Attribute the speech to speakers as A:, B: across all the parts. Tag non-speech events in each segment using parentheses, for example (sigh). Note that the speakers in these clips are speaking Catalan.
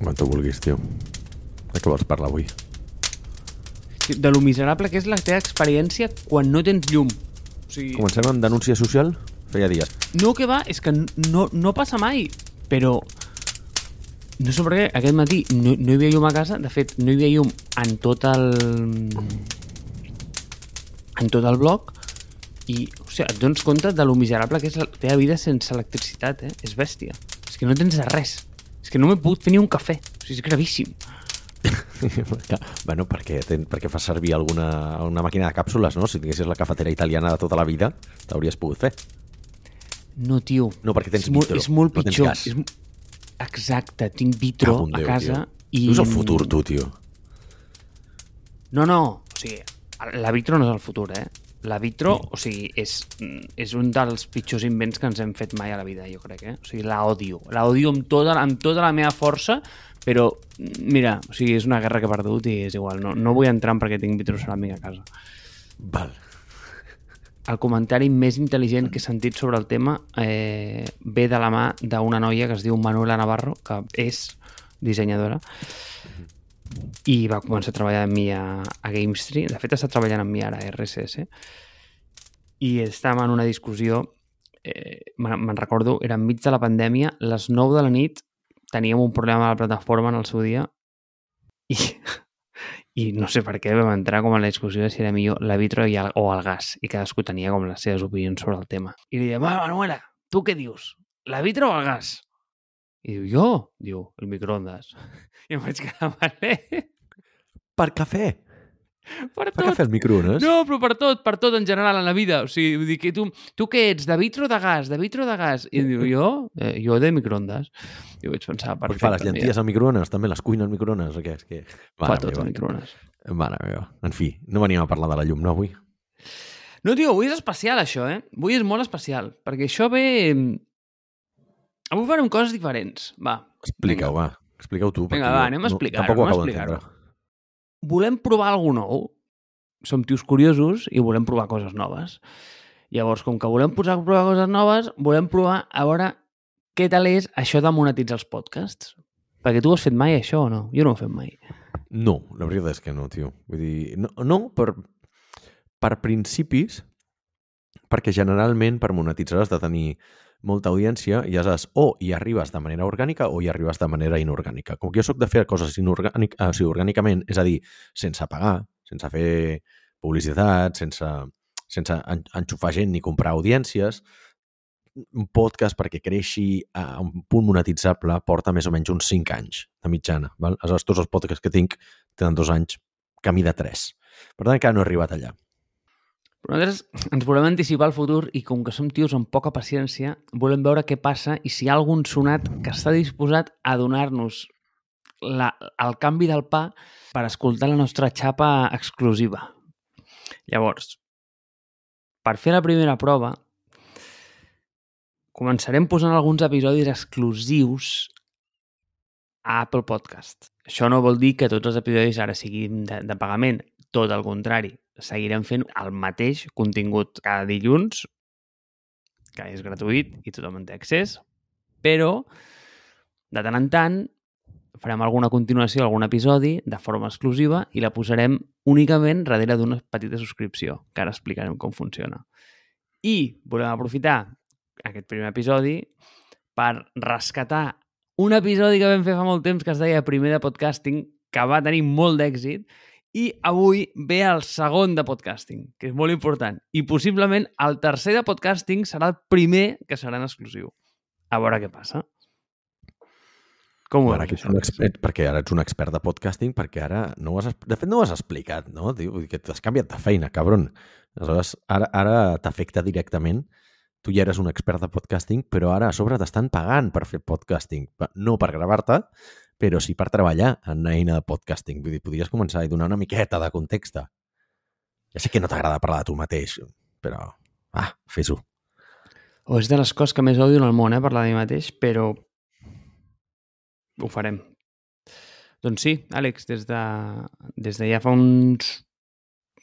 A: Quan tu vulguis, tio. De què vols parlar avui?
B: De lo miserable que és la teva experiència quan no tens llum. O sigui,
A: Comencem amb denúncia social? Feia dies.
B: no que va, és que no, no passa mai, però no sé per què, aquest matí no, no hi havia llum a casa, de fet, no hi havia llum en tot el... en tot el bloc, i, o sigui, et dones compte de lo miserable que és la teva vida sense electricitat, eh? És bèstia. És que no tens res. És que no m'he pogut fer ni un cafè. O sigui, és gravíssim. (laughs)
A: bueno, perquè, ten, perquè fas servir alguna una màquina de càpsules, no? Si tinguessis la cafetera italiana de tota la vida, t'hauries pogut fer.
B: No, tio.
A: No, perquè tens
B: és
A: vitro,
B: És molt
A: no
B: pitjor. és... Exacte, tinc vitro
A: en
B: a
A: Déu,
B: casa
A: tio.
B: i...
A: Tu és el futur, tu, tio.
B: No, no, o sigui, la vitro no és el futur, eh? La vitro, o sigui, és, és un dels pitjors invents que ens hem fet mai a la vida, jo crec, eh? O sigui, la odio. La odio amb tota, amb tota la meva força, però, mira, o sigui, és una guerra que he perdut i és igual. No, no vull entrar en perquè tinc vitroceràmica a casa.
A: Val.
B: El comentari més intel·ligent que he sentit sobre el tema eh, ve de la mà d'una noia que es diu Manuela Navarro, que és dissenyadora, i va començar a treballar amb mi a, a GameStree. De fet, està treballant amb mi ara a RSS. I estàvem en una discussió, eh, me'n recordo, era enmig de la pandèmia, les 9 de la nit teníem un problema a la plataforma en el seu dia i, (laughs) i no sé per què vam entrar com a la discussió de si era millor la vitro i el, o el gas i cadascú tenia com les seves opinions sobre el tema. I li diem, va, Manuela, tu què dius? La vitro o el gas? I diu, jo? Diu, el microondes. I (laughs) em vaig quedar, vale?
A: Per cafè.
B: Per
A: Per
B: tot.
A: cafè al microones.
B: No, però per tot, per tot en general en la vida. O sigui, vull dir que tu, tu què ets? De vitro de gas? De vitro de gas? I diu, jo? Eh, jo de microondes. I vaig pensar,
A: Pues
B: perfecte.
A: fa les llenties al microones, també les cuina al microones, o què? És que...
B: Fa
A: Mare
B: tot al microones.
A: Mare meva. En fi, no veníem a parlar de la llum, no, avui?
B: No, tio, avui és especial, això, eh? Avui és molt especial, perquè això ve... Avui farem coses diferents. Va,
A: Explica-ho, va. Explica-ho tu.
B: Vinga, va, anem a
A: no-
B: explicar-ho,
A: Tampoc ho acabo d'entendre.
B: volem provar alguna nou. Som tios curiosos i volem provar coses noves. Llavors, com que volem posar a provar coses noves, volem provar a veure què tal és això de monetitzar els podcasts. Perquè tu has fet mai això o no? Jo no ho he fet mai.
A: No, la veritat és que no, tio. Vull dir, no, no per, per principis, perquè generalment per monetitzar has de tenir molta audiència i has, o hi arribes de manera orgànica o hi arribes de manera inorgànica. Com que jo sóc de fer coses inorgànic, o sigui, orgànicament, és a dir, sense pagar, sense fer publicitat, sense, sense en- enxufar gent ni comprar audiències, un podcast perquè creixi a un punt monetitzable porta més o menys uns 5 anys de mitjana. Val? Aleshores, tots els podcasts que tinc tenen dos anys, camí de 3. Per tant, encara no he arribat allà.
B: Però nosaltres ens volem anticipar al futur i com que som tios amb poca paciència, volem veure què passa i si hi ha algun sonat que està disposat a donar-nos la, el canvi del pa per escoltar la nostra xapa exclusiva. Llavors, per fer la primera prova, començarem posant alguns episodis exclusius a Apple Podcast. Això no vol dir que tots els episodis ara siguin de, de pagament, tot el contrari. Seguirem fent el mateix contingut cada dilluns, que és gratuït i tothom en té accés, però de tant en tant farem alguna continuació, algun episodi de forma exclusiva i la posarem únicament darrere d'una petita subscripció, que ara explicarem com funciona. I volem aprofitar aquest primer episodi per rescatar un episodi que vam fer fa molt temps que es deia Primer de Podcasting, que va tenir molt d'èxit, i avui ve el segon de podcasting, que és molt important. I possiblement el tercer de podcasting serà el primer que serà en exclusiu. A veure què passa. Com ho
A: Ara
B: veus,
A: que ets
B: això?
A: un expert, perquè ara ets un expert de podcasting, perquè ara no ho has, de fet no ho has explicat, no? Dir que t'has canviat de feina, cabron. Aleshores, ara, ara t'afecta directament. Tu ja eres un expert de podcasting, però ara a sobre t'estan pagant per fer podcasting. No per gravar-te, però sí per treballar en una eina de podcasting. Vull dir, podries començar i donar una miqueta de context. Ja sé que no t'agrada parlar de tu mateix, però, ah, fes-ho.
B: O és de les coses que més odio en el món, eh, parlar de mi mateix, però ho farem. Doncs sí, Àlex, des de, des de ja fa uns...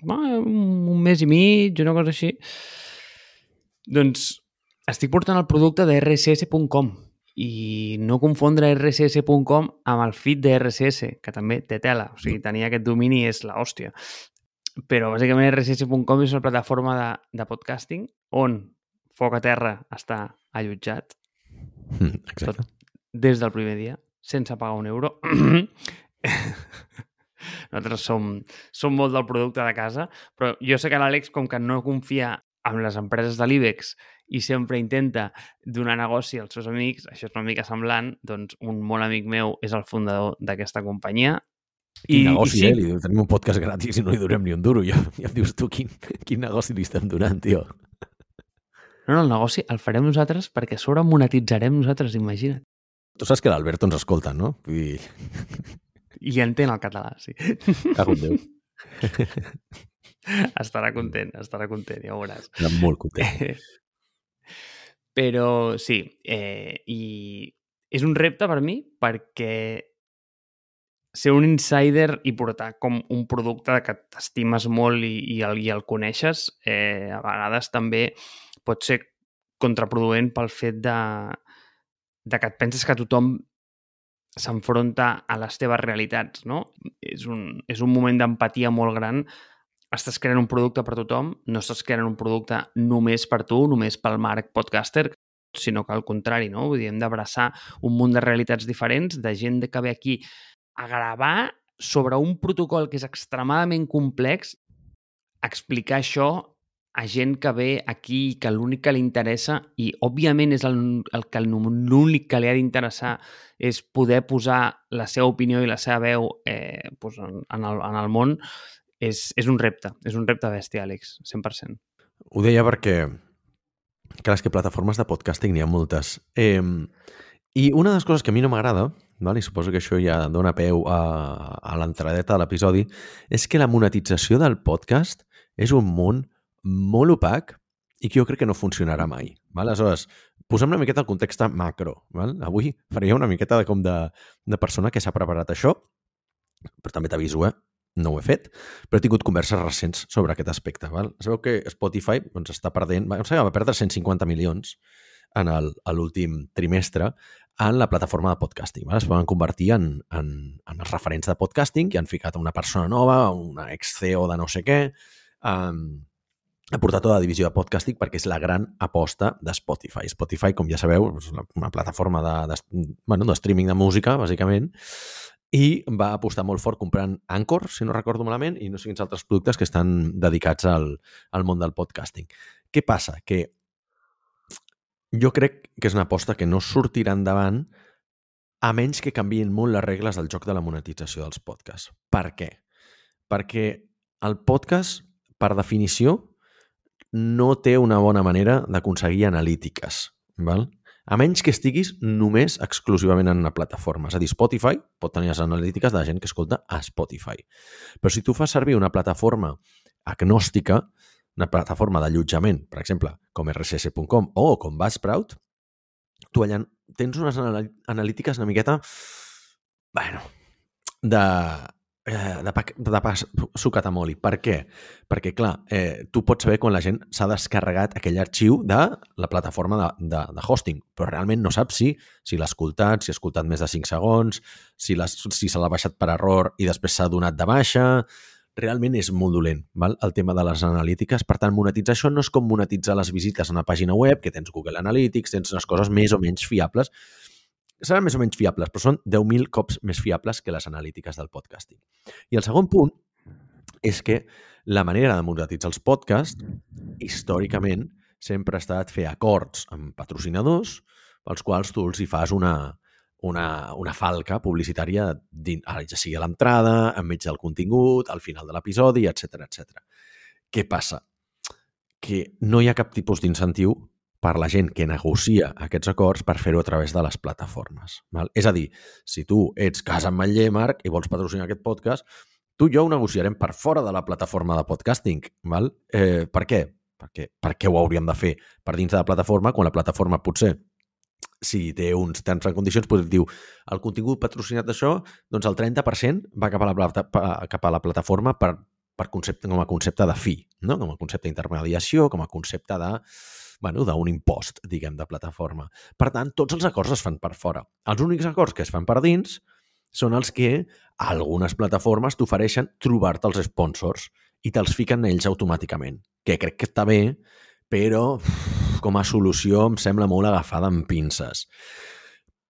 B: un mes i mig, una cosa així, doncs estic portant el producte de rss.com i no confondre rss.com amb el feed de RSS, que també té tela. O sigui, tenir aquest domini és la hòstia. Però, bàsicament, rss.com és una plataforma de, de podcasting on Foc a Terra està allotjat
A: Mm, Exacte.
B: des del primer dia, sense pagar un euro. (coughs) Nosaltres som, som molt del producte de casa, però jo sé que l'Àlex, com que no confia en les empreses de l'IBEX i sempre intenta donar negoci als seus amics, això és una mica semblant, doncs un molt amic meu és el fundador d'aquesta companyia.
A: Quin negoci, eh? Li tenim un podcast gratis i no li donem ni un duro. Ja, ja em dius tu quin, quin negoci li estem donant, tio.
B: No, no, el negoci el farem nosaltres perquè a sobre monetitzarem nosaltres, imagina't.
A: Tu saps que l'Alberto ens escolta, no? Vull dir,
B: I entén el català, sí.
A: cago en Déu. (laughs)
B: estarà content, estarà content, ja ho veuràs.
A: Estem molt content.
B: Però sí, eh, i és un repte per mi perquè ser un insider i portar com un producte que t'estimes molt i, i, el, i el coneixes, eh, a vegades també pot ser contraproduent pel fet de, de que et penses que tothom s'enfronta a les teves realitats, no? És un, és un moment d'empatia molt gran. Estàs creant un producte per tothom, no estàs creant un producte només per tu, només pel Marc Podcaster, sinó que al contrari, no? Vull dir, hem d'abraçar un munt de realitats diferents, de gent que ve aquí a gravar sobre un protocol que és extremadament complex, explicar això a gent que ve aquí i que l'únic que li interessa, i òbviament és el, el que l'únic que li ha d'interessar és poder posar la seva opinió i la seva veu eh, pues en, en, el, en el món, és, és un repte. És un repte bèstia, Àlex, 100%.
A: Ho deia perquè, clar, és que plataformes de podcasting n'hi ha moltes. Eh, I una de les coses que a mi no m'agrada, val? i suposo que això ja dona peu a, a l'entradeta de l'episodi, és que la monetització del podcast és un món molt opac i que jo crec que no funcionarà mai. Val? Aleshores, posem una miqueta el context macro. Val? Avui faria una miqueta de com de, de persona que s'ha preparat això, però també t'aviso, eh? No ho he fet, però he tingut converses recents sobre aquest aspecte. Val? Es veu que Spotify doncs, està perdent, em sembla que va perdre 150 milions en l'últim trimestre en la plataforma de podcasting. Val? Es van convertir en, en, en els referents de podcasting i han ficat una persona nova, una ex-CEO de no sé què, um, ha portat tota la divisió de podcasting perquè és la gran aposta de Spotify. Spotify, com ja sabeu, és una, una plataforma de, de, bueno, de streaming de música, bàsicament, i va apostar molt fort comprant Anchor, si no recordo malament, i no sé quins altres productes que estan dedicats al, al món del podcasting. Què passa? Que jo crec que és una aposta que no sortirà endavant a menys que canviïn molt les regles del joc de la monetització dels podcasts. Per què? Perquè el podcast, per definició, no té una bona manera d'aconseguir analítiques. Val? A menys que estiguis només exclusivament en una plataforma. És a dir, Spotify pot tenir les analítiques de la gent que escolta a Spotify. Però si tu fas servir una plataforma agnòstica, una plataforma d'allotjament, per exemple, com rss.com o com Buzzsprout, tu allà tens unes anal- analítiques una miqueta, bueno, de, eh, de, pa, de pa sucat amb oli. Per què? Perquè, clar, eh, tu pots saber quan la gent s'ha descarregat aquell arxiu de la plataforma de, de, de hosting, però realment no saps si, si l'ha escoltat, si ha escoltat més de 5 segons, si, si se l'ha baixat per error i després s'ha donat de baixa... Realment és molt dolent, val? el tema de les analítiques. Per tant, monetitzar això no és com monetitzar les visites a una pàgina web, que tens Google Analytics, tens unes coses més o menys fiables. Seran més o menys fiables, però són 10.000 cops més fiables que les analítiques del podcasting. I el segon punt és que la manera de monetitzar els podcasts, històricament, sempre ha estat fer acords amb patrocinadors pels quals tu els hi fas una, una, una falca publicitària, ara ja sigui a l'entrada, enmig del contingut, al final de l'episodi, etc etc. Què passa? Que no hi ha cap tipus d'incentiu per la gent que negocia aquests acords per fer-ho a través de les plataformes. Val? És a dir, si tu ets Casa en Manller, Marc, i vols patrocinar aquest podcast, tu i jo ho negociarem per fora de la plataforma de podcasting. Val? Eh, per què? Perquè, per què ho hauríem de fer per dins de la plataforma quan la plataforma potser si té uns terms and conditions, doncs diu el contingut patrocinat d'això, doncs el 30% va cap a la, cap a la plataforma per, per concepte, com a concepte de fi, no? com a concepte d'intermediació, com a concepte de bueno, d'un impost, diguem, de plataforma. Per tant, tots els acords es fan per fora. Els únics acords que es fan per dins són els que algunes plataformes t'ofereixen trobar-te els sponsors i te'ls fiquen ells automàticament, que crec que està bé, però com a solució em sembla molt agafada amb pinces.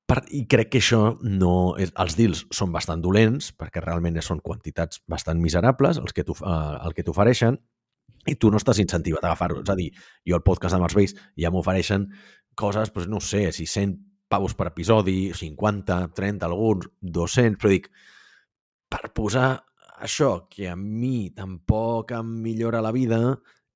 A: Per, I crec que això no... És, els deals són bastant dolents, perquè realment són quantitats bastant miserables els que eh, el que t'ofereixen, i tu no estàs incentivat a agafar-ho. És a dir, jo el podcast de Mars ja m'ofereixen coses, doncs, no sé, si 100 pavos per episodi, 50, 30, alguns, 200, però dic, per posar això que a mi tampoc em millora la vida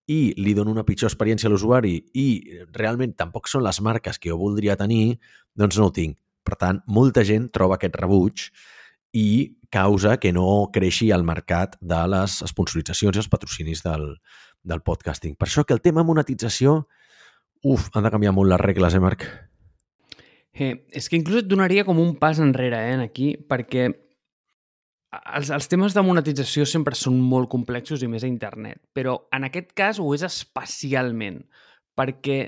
A: i li dono una pitjor experiència a l'usuari i realment tampoc són les marques que jo voldria tenir, doncs no ho tinc. Per tant, molta gent troba aquest rebuig i causa que no creixi el mercat de les sponsoritzacions i els patrocinis del, del podcasting. Per això que el tema monetització, uf, han de canviar molt les regles, eh, Marc?
B: Eh, és que inclús et donaria com un pas enrere, eh, aquí, perquè els, els temes de monetització sempre són molt complexos i més a internet, però en aquest cas ho és especialment, perquè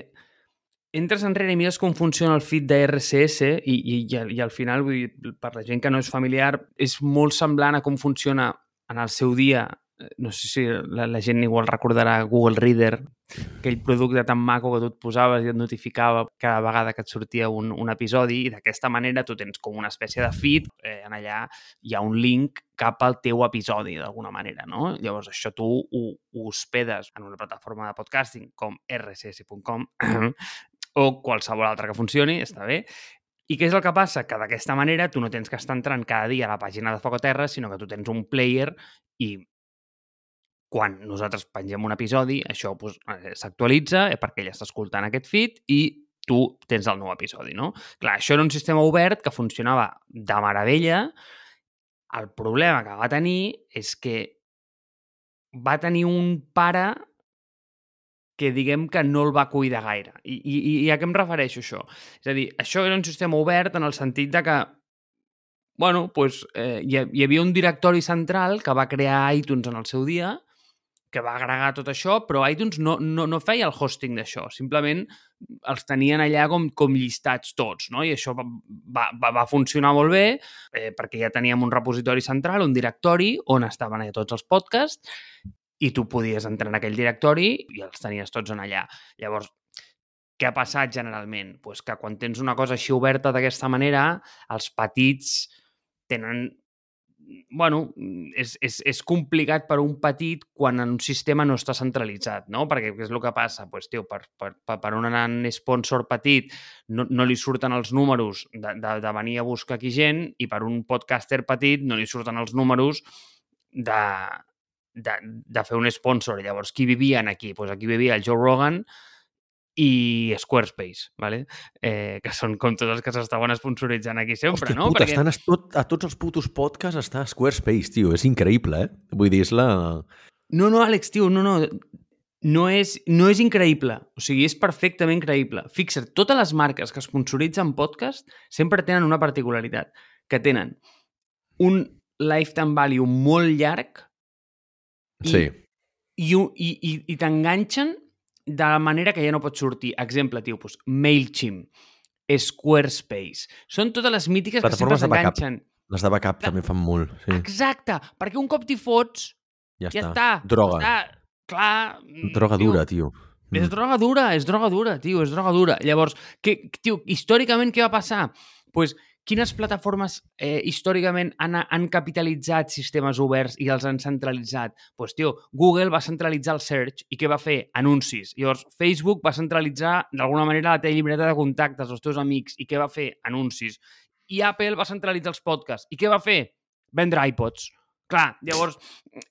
B: entres enrere i mires com funciona el feed de RSS i, i, i, i al final, vull dir, per la gent que no és familiar, és molt semblant a com funciona en el seu dia Eh, no sé si la, la gent igual recordarà Google Reader, aquell producte tan maco que tu et posaves i et notificava cada vegada que et sortia un, un episodi i d'aquesta manera tu tens com una espècie de feed, eh, en allà hi ha un link cap al teu episodi d'alguna manera, no? Llavors això tu ho, ho hospedes en una plataforma de podcasting com rss.com (clears throat) o qualsevol altra que funcioni, està bé, i què és el que passa? Que d'aquesta manera tu no tens que estar entrant cada dia a la pàgina de Foc a Terra, sinó que tu tens un player i quan nosaltres pengem un episodi, això doncs, s'actualitza eh, perquè ella està escoltant aquest feed i tu tens el nou episodi, no? Clar, això era un sistema obert que funcionava de meravella. El problema que va tenir és que va tenir un pare que diguem que no el va cuidar gaire. I, i, i a què em refereixo això? És a dir, això era un sistema obert en el sentit de que bueno, pues, eh, hi, hi havia un directori central que va crear iTunes en el seu dia que va agregar tot això, però iTunes no, no, no feia el hosting d'això, simplement els tenien allà com, com llistats tots, no? I això va, va, va funcionar molt bé eh, perquè ja teníem un repositori central, un directori on estaven allà tots els podcasts i tu podies entrar en aquell directori i els tenies tots en allà. Llavors, què ha passat generalment? Pues que quan tens una cosa així oberta d'aquesta manera, els petits tenen bueno, és, és, és complicat per un petit quan en un sistema no està centralitzat, no? Perquè què és el que passa? Pues, tio, per, per, per un nan sponsor petit no, no li surten els números de, de, de venir a buscar aquí gent i per un podcaster petit no li surten els números de, de, de fer un sponsor. Llavors, qui vivien aquí? Pues aquí vivia el Joe Rogan, i Squarespace, ¿vale? eh, que són com tots els que s'estaven sponsoritzant aquí sempre,
A: Hòstia,
B: no?
A: Puta, Perquè... estan a, tot, a tots els putos podcasts està Squarespace, tio. És increïble, eh? Vull dir, és la...
B: No, no, Àlex, tio, no, no. No és, no és increïble. O sigui, és perfectament creïble. Fixa't, totes les marques que sponsoritzen podcast sempre tenen una particularitat, que tenen un lifetime value molt llarg i,
A: sí.
B: i, i, i, i t'enganxen de la manera que ja no pot sortir. Exemple, tio, doncs, MailChimp, Squarespace. Són totes les mítiques que sempre s'enganxen.
A: Les de backup també fan molt, sí.
B: Exacte, perquè un cop t'hi fots, ja, ja està. està.
A: Droga.
B: Està, clar...
A: Droga tio, dura, tio.
B: És mm. droga dura, és droga dura, tio, és droga dura. Llavors, que, tio, històricament què va passar? Doncs pues, quines plataformes eh, històricament han, han capitalitzat sistemes oberts i els han centralitzat? Doncs, pues, tio, Google va centralitzar el search i què va fer? Anuncis. Llavors, Facebook va centralitzar d'alguna manera la teva llibreta de contactes, els teus amics, i què va fer? Anuncis. I Apple va centralitzar els podcasts. I què va fer? Vendre iPods. Clar, llavors,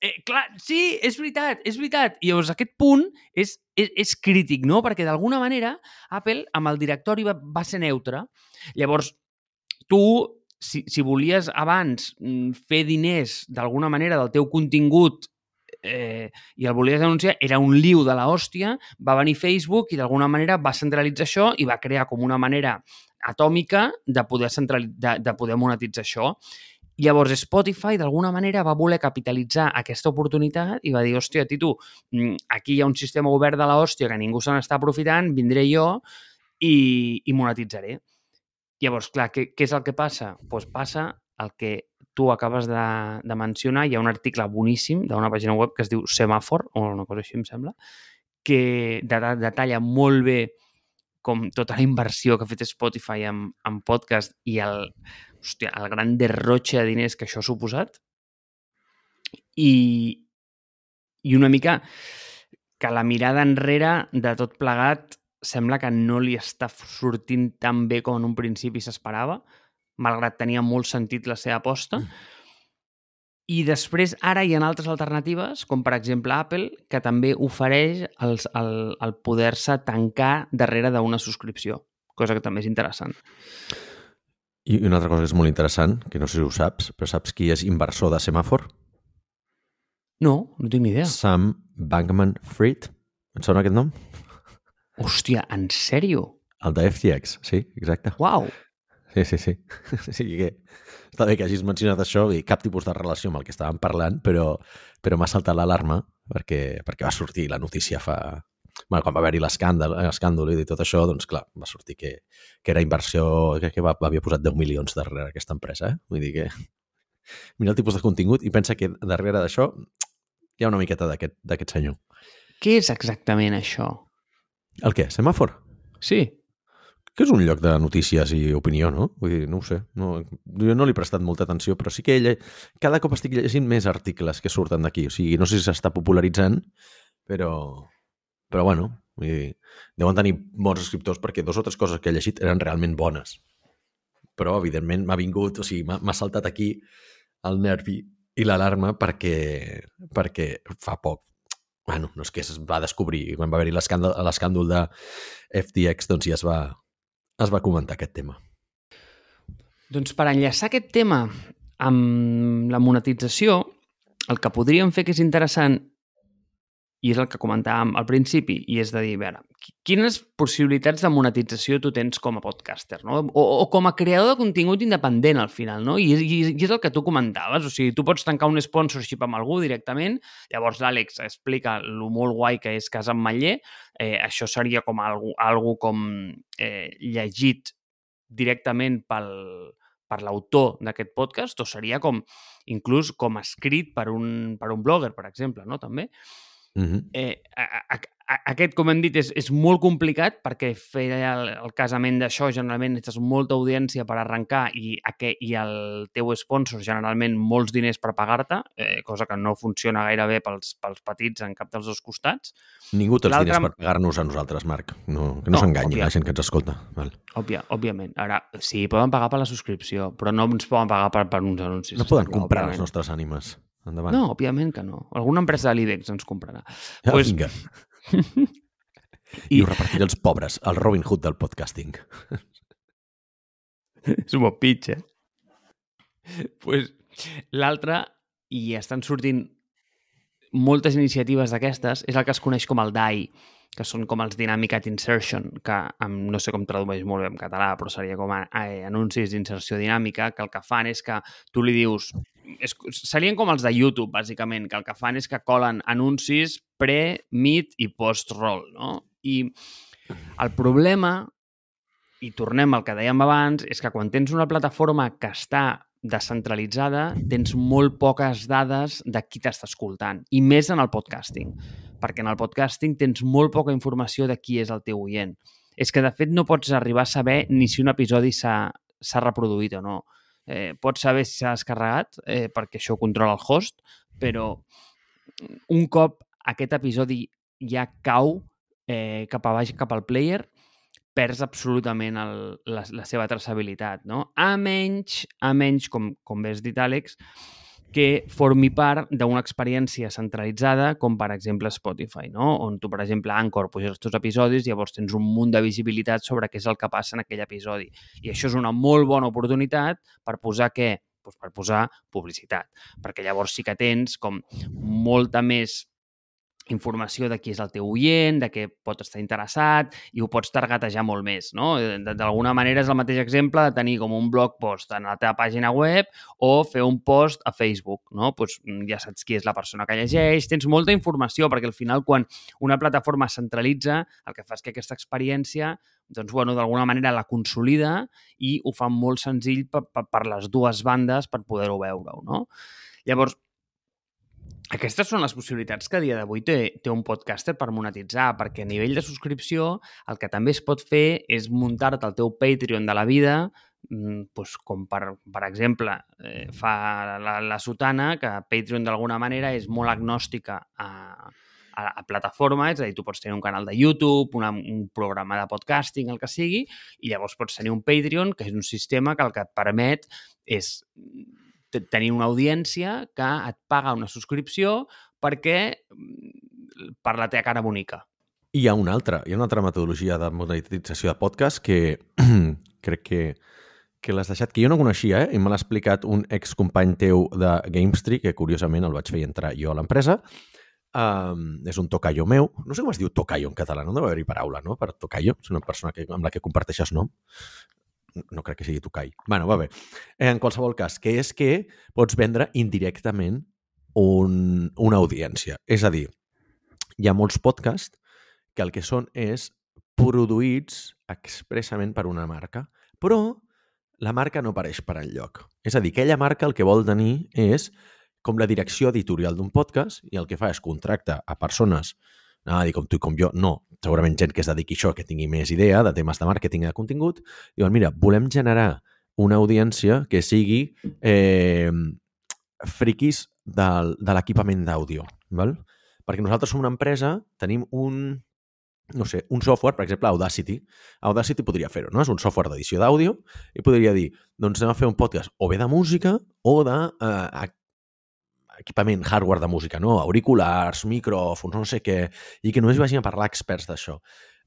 B: eh, clar, sí, és veritat, és veritat. I llavors aquest punt és, és, és crític, no? Perquè d'alguna manera Apple amb el directori va, va ser neutre. Llavors, tu, si, si volies abans mm, fer diners d'alguna manera del teu contingut eh, i el volies anunciar, era un liu de la va venir Facebook i d'alguna manera va centralitzar això i va crear com una manera atòmica de poder, de, de poder monetitzar això. Llavors, Spotify, d'alguna manera, va voler capitalitzar aquesta oportunitat i va dir, hòstia, Titu, mm, aquí hi ha un sistema obert de la que ningú se n'està aprofitant, vindré jo i, i monetitzaré. Llavors, clar, què, què és el que passa? Doncs pues passa el que tu acabes de, de mencionar. Hi ha un article boníssim d'una pàgina web que es diu Semafor, o una cosa així, em sembla, que detalla molt bé com tota la inversió que ha fet Spotify en, en podcast i el, hòstia, el gran derrotxe de diners que això ha suposat i, i una mica que la mirada enrere de tot plegat sembla que no li està sortint tan bé com en un principi s'esperava, malgrat tenia molt sentit la seva aposta. Mm. I després, ara hi ha altres alternatives, com per exemple Apple, que també ofereix el, el, el poder-se tancar darrere d'una subscripció, cosa que també és interessant.
A: I una altra cosa que és molt interessant, que no sé si ho saps, però saps qui és inversor de Semafor?
B: No, no tinc ni idea.
A: Sam Bankman-Fried. Et sona aquest nom?
B: Hòstia, en sèrio?
A: El de FTX, sí, exacte.
B: Uau!
A: Sí, sí, sí. (laughs) sí que està bé que hagis mencionat això i cap tipus de relació amb el que estàvem parlant, però, però m'ha saltat l'alarma perquè, perquè va sortir la notícia fa... Bueno, quan va haver-hi l'escàndol i tot això, doncs clar, va sortir que, que era inversió, que, que va, havia posat 10 milions darrere aquesta empresa. Eh? Vull dir que... Mira el tipus de contingut i pensa que darrere d'això hi ha una miqueta d'aquest senyor.
B: Què és exactament això?
A: El què? Semàfor?
B: Sí
A: que és un lloc de notícies i opinió, no? Vull dir, no ho sé. No, jo no li he prestat molta atenció, però sí que ella, cada cop estic llegint més articles que surten d'aquí. O sigui, no sé si s'està popularitzant, però, però bueno, vull dir, deuen tenir bons escriptors perquè dos o tres coses que he llegit eren realment bones. Però, evidentment, m'ha vingut, o sigui, m'ha saltat aquí el nervi i l'alarma perquè, perquè fa poc bueno, no és que es va descobrir, quan va haver-hi l'escàndol de FTX, doncs ja es va, es va comentar aquest tema?
B: Doncs per enllaçar aquest tema amb la monetització, el que podríem fer que és interessant i és el que comentàvem al principi, i és de dir, a veure, quines possibilitats de monetització tu tens com a podcaster, no? O, o com a creador de contingut independent, al final, no? I, i, I és el que tu comentaves, o sigui, tu pots tancar un sponsorship amb algú directament, llavors l'Àlex explica lo molt guai que és Casa Matller, eh, això seria com algo, algo com eh, llegit directament pel, per l'autor d'aquest podcast, o seria com inclús com escrit per un, per un blogger, per exemple, no? també. Uh -huh. eh, a, a, a, aquest, com hem dit, és, és molt complicat perquè fer el, el casament d'això generalment necessites molta audiència per arrencar i, a què, i el teu sponsor generalment molts diners per pagar-te, eh, cosa que no funciona gaire bé pels, pels petits en cap dels dos costats.
A: Ningú té els diners per pagar-nos a nosaltres, Marc. No, que no, no s'enganyi la gent que ens escolta. Val.
B: Òbvia, òbviament. Ara, sí, poden pagar per la subscripció, però no ens poden pagar per, per uns anuncis.
A: No poden comprar òbviament. les nostres ànimes. Endavant.
B: No, òbviament que no. Alguna empresa de l'IBEX ens comprarà.
A: Ja, pues... vinga. (laughs) I... I ho repartiré als pobres, el Robin Hood del podcasting.
B: És un bon pitch, eh? pues, L'altre, i estan sortint moltes iniciatives d'aquestes, és el que es coneix com el DAI, que són com els Dynamic Ad Insertion, que amb, no sé com tradueix molt bé en català, però seria com a, a, anuncis d'inserció dinàmica, que el que fan és que tu li dius... És, serien com els de YouTube, bàsicament, que el que fan és que colen anuncis pre, mid i post-roll, no? I el problema, i tornem al que dèiem abans, és que quan tens una plataforma que està descentralitzada, tens molt poques dades de qui t'està escoltant, i més en el podcasting perquè en el podcasting tens molt poca informació de qui és el teu oient. És que, de fet, no pots arribar a saber ni si un episodi s'ha reproduït o no. Eh, pots saber si s'ha descarregat, eh, perquè això controla el host, però un cop aquest episodi ja cau eh, cap a baix, cap al player, perds absolutament el, la, la seva traçabilitat, no? A menys, a menys com, com bé has dit, Àlex, que formi part d'una experiència centralitzada com per exemple Spotify, no? on tu per exemple a Anchor puges els teus episodis i llavors tens un munt de visibilitat sobre què és el que passa en aquell episodi. I això és una molt bona oportunitat per posar què? Pues per posar publicitat, perquè llavors sí que tens com molta més informació de qui és el teu oient, de què pot estar interessat i ho pots targetejar molt més, no? D'alguna manera és el mateix exemple de tenir com un blog post en la teva pàgina web o fer un post a Facebook, no? Pues mm, ja saps qui és la persona que llegeix, tens molta informació perquè al final quan una plataforma centralitza el que fa és que aquesta experiència doncs, bueno, d'alguna manera la consolida i ho fa molt senzill per, per, per les dues bandes per poder-ho veure-ho, no? Llavors, aquestes són les possibilitats que a dia d'avui té, té un podcaster per monetitzar, perquè a nivell de subscripció el que també es pot fer és muntar-te el teu Patreon de la vida, doncs com per, per exemple eh, fa la, la Sotana, que Patreon d'alguna manera és molt agnòstica a, a, a plataforma, és a dir, tu pots tenir un canal de YouTube, una, un programa de podcasting, el que sigui, i llavors pots tenir un Patreon, que és un sistema que el que et permet és tenir una audiència que et paga una subscripció perquè mm, per la teva cara bonica.
A: I hi ha una altra, hi ha una altra metodologia de monetització de podcast que (clears throat) crec que, que l'has deixat, que jo no coneixia, eh? i me l'ha explicat un excompany teu de Gamestree, que curiosament el vaig fer entrar jo a l'empresa. Um, és un tocayo meu. No sé com es diu tocayo en català, no deu haver-hi paraula, no?, per tocayo. És una persona que, amb la que comparteixes nom no crec que sigui Tucai. bueno, va bé. En qualsevol cas, que és que pots vendre indirectament un, una audiència. És a dir, hi ha molts podcasts que el que són és produïts expressament per una marca, però la marca no apareix per enlloc. És a dir, aquella marca el que vol tenir és com la direcció editorial d'un podcast i el que fa és contractar a persones anava a dir com tu i com jo, no, segurament gent que es dediqui a això, que tingui més idea de temes de màrqueting i de contingut, diuen, mira, volem generar una audiència que sigui eh, friquis de, de l'equipament d'àudio, val? Perquè nosaltres som una empresa, tenim un, no sé, un software, per exemple, Audacity. Audacity podria fer-ho, no? És un software d'edició d'àudio i podria dir, doncs anem a fer un podcast o bé de música o de eh, equipament, hardware de música, no? auriculars, micròfons, no sé què, i que només vagin a parlar experts d'això.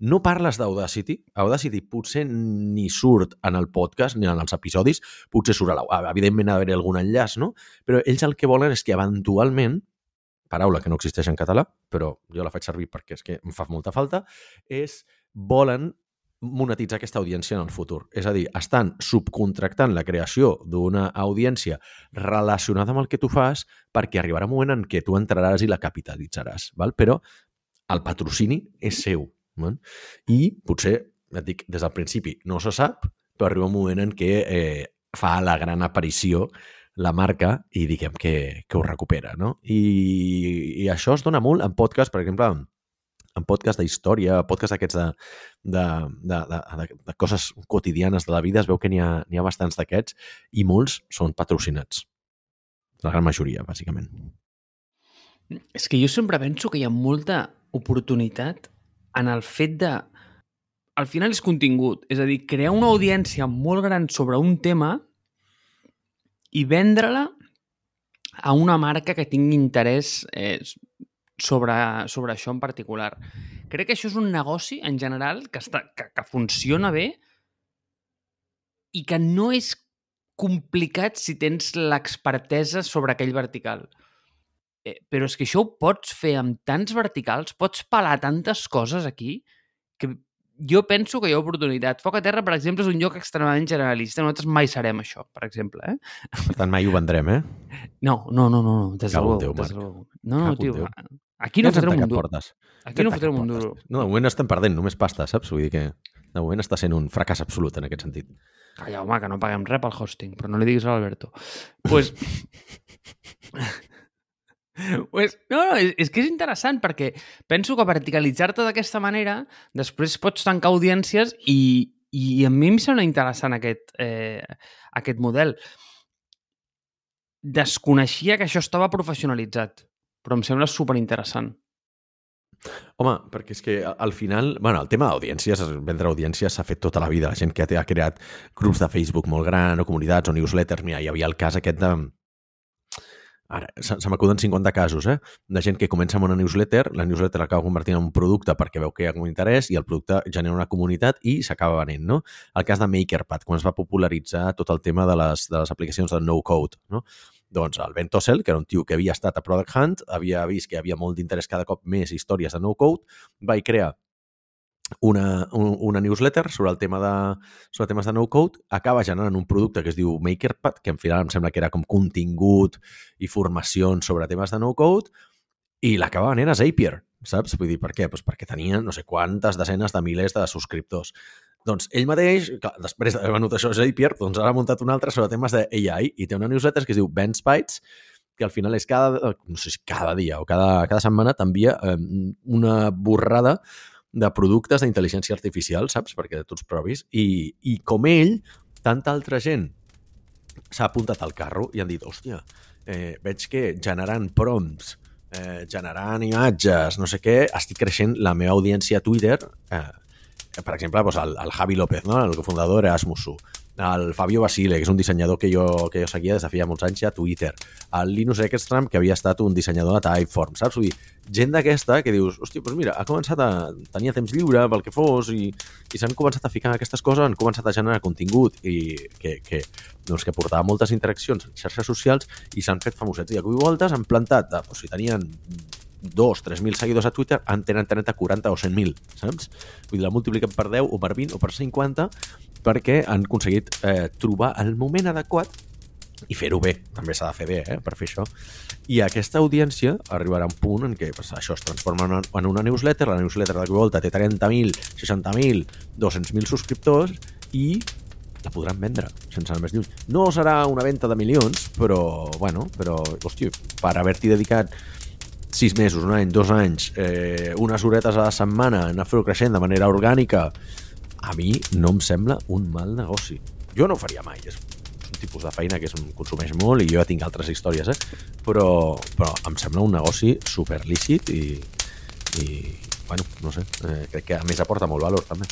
A: No parles d'Audacity, Audacity potser ni surt en el podcast ni en els episodis, potser surt a la evidentment ha d'haver algun enllaç, no? Però ells el que volen és que eventualment, paraula que no existeix en català, però jo la faig servir perquè és que em fa molta falta, és volen monetitzar aquesta audiència en el futur. És a dir, estan subcontractant la creació d'una audiència relacionada amb el que tu fas perquè arribarà un moment en què tu entraràs i la capitalitzaràs. Val? Però el patrocini és seu. Val? I potser, et dic, des del principi no se sap, però arriba un moment en què eh, fa la gran aparició la marca i diguem que, que ho recupera. No? I, I això es dona molt en podcast, per exemple, en podcast d'història, podcast aquests de, de, de, de, de, de coses quotidianes de la vida, es veu que n'hi ha, ha bastants d'aquests i molts són patrocinats. La gran majoria, bàsicament.
B: És que jo sempre penso que hi ha molta oportunitat en el fet de... Al final és contingut, és a dir, crear una audiència molt gran sobre un tema i vendre-la a una marca que tingui interès eh, sobre, sobre això en particular. Crec que això és un negoci, en general, que, està, que, que funciona bé i que no és complicat si tens l'expertesa sobre aquell vertical. Eh, però és que això ho pots fer amb tants verticals, pots pelar tantes coses aquí, que jo penso que hi ha oportunitat. Foc a terra, per exemple, és un lloc extremadament generalista. Nosaltres mai serem això, per exemple. Eh?
A: Per tant, mai ho vendrem, eh?
B: No, no, no, no. Des de Déu, No, no, tio. Aquí no fotrem un duro. Portes. Aquí no fotrem un duro.
A: No, de moment estem perdent només pasta, saps? Vull dir que de moment està sent un fracàs absolut en aquest sentit.
B: Calla, home, que no paguem res pel hosting, però no li diguis a l'Alberto. pues... (laughs) pues, no, no, és, és que és interessant perquè penso que verticalitzar-te d'aquesta manera després pots tancar audiències i, i a mi em sembla interessant aquest, eh, aquest model. Desconeixia que això estava professionalitzat però em sembla super interessant.
A: Home, perquè és que al final, bueno, el tema d'audiències, vendre audiències s'ha fet tota la vida. La gent que ha creat grups de Facebook molt gran o comunitats o newsletters. Mira, hi havia el cas aquest de... Ara, se, se m'acuden 50 casos, eh? De gent que comença amb una newsletter, la newsletter acaba convertint en un producte perquè veu que hi ha un interès i el producte genera una comunitat i s'acaba venent, no? El cas de MakerPad, quan es va popularitzar tot el tema de les, de les aplicacions de no-code, no? Doncs el Ben Tossell, que era un tio que havia estat a Product Hunt, havia vist que havia molt d'interès cada cop més històries de no-code, va crear una, una newsletter sobre el tema de, sobre temes de no-code, acaba generant un producte que es diu MakerPad, que en final em sembla que era com contingut i formacions sobre temes de no-code, i l'acaba venent a Zapier, saps? Vull dir, per què? Pues perquè tenia no sé quantes desenes de milers de subscriptors. Doncs ell mateix, clar, després d'haver venut això a Zapier, doncs ara ha muntat un altre sobre temes d'AI i té una newsletter que es diu Ben Spites, que al final és cada, no sé si cada dia o cada, cada setmana t'envia eh, una borrada de productes d'intel·ligència artificial, saps? Perquè tu els provis. I, I com ell, tanta altra gent s'ha apuntat al carro i han dit, hòstia, eh, veig que generant prompts, eh, generant imatges, no sé què, estic creixent la meva audiència a Twitter eh, per exemple, doncs el, el Javi López, no? el cofundador d'Erasmusu, el Fabio Basile, que és un dissenyador que jo, que jo seguia des de feia molts anys a Twitter, el Linus Ekstrom, que havia estat un dissenyador de Typeform, saps? Vull dir, gent d'aquesta que dius, hòstia, doncs mira, ha començat a... tenia temps lliure pel que fos i, i s'han començat a ficar aquestes coses, han començat a generar contingut i que, que, doncs, que portava moltes interaccions en xarxes socials i s'han fet famosets. I a cui voltes han plantat, doncs, si tenien 2, 3.000 seguidors a Twitter, en tenen 30, 40 o 100.000, saps? Vull dir, la multipliquen per 10 o per 20 o per 50 perquè han aconseguit eh, trobar el moment adequat i fer-ho bé, també s'ha de fer bé eh, per fer això. I aquesta audiència arribarà a un punt en què pues, això es transforma en una, en una newsletter, la newsletter de volta té 30.000, 60.000, 200.000 subscriptors i la podran vendre, sense anar més lluny. No serà una venda de milions, però, bueno, però, hòstia, per haver-t'hi dedicat sis mesos, un any, dos anys, eh, unes horetes a la setmana, anar fer-ho creixent de manera orgànica, a mi no em sembla un mal negoci. Jo no ho faria mai, és un tipus de feina que es consumeix molt i jo ja tinc altres històries, eh? però, però em sembla un negoci super lícit i, i bueno, no sé, eh, crec que a més aporta molt valor també.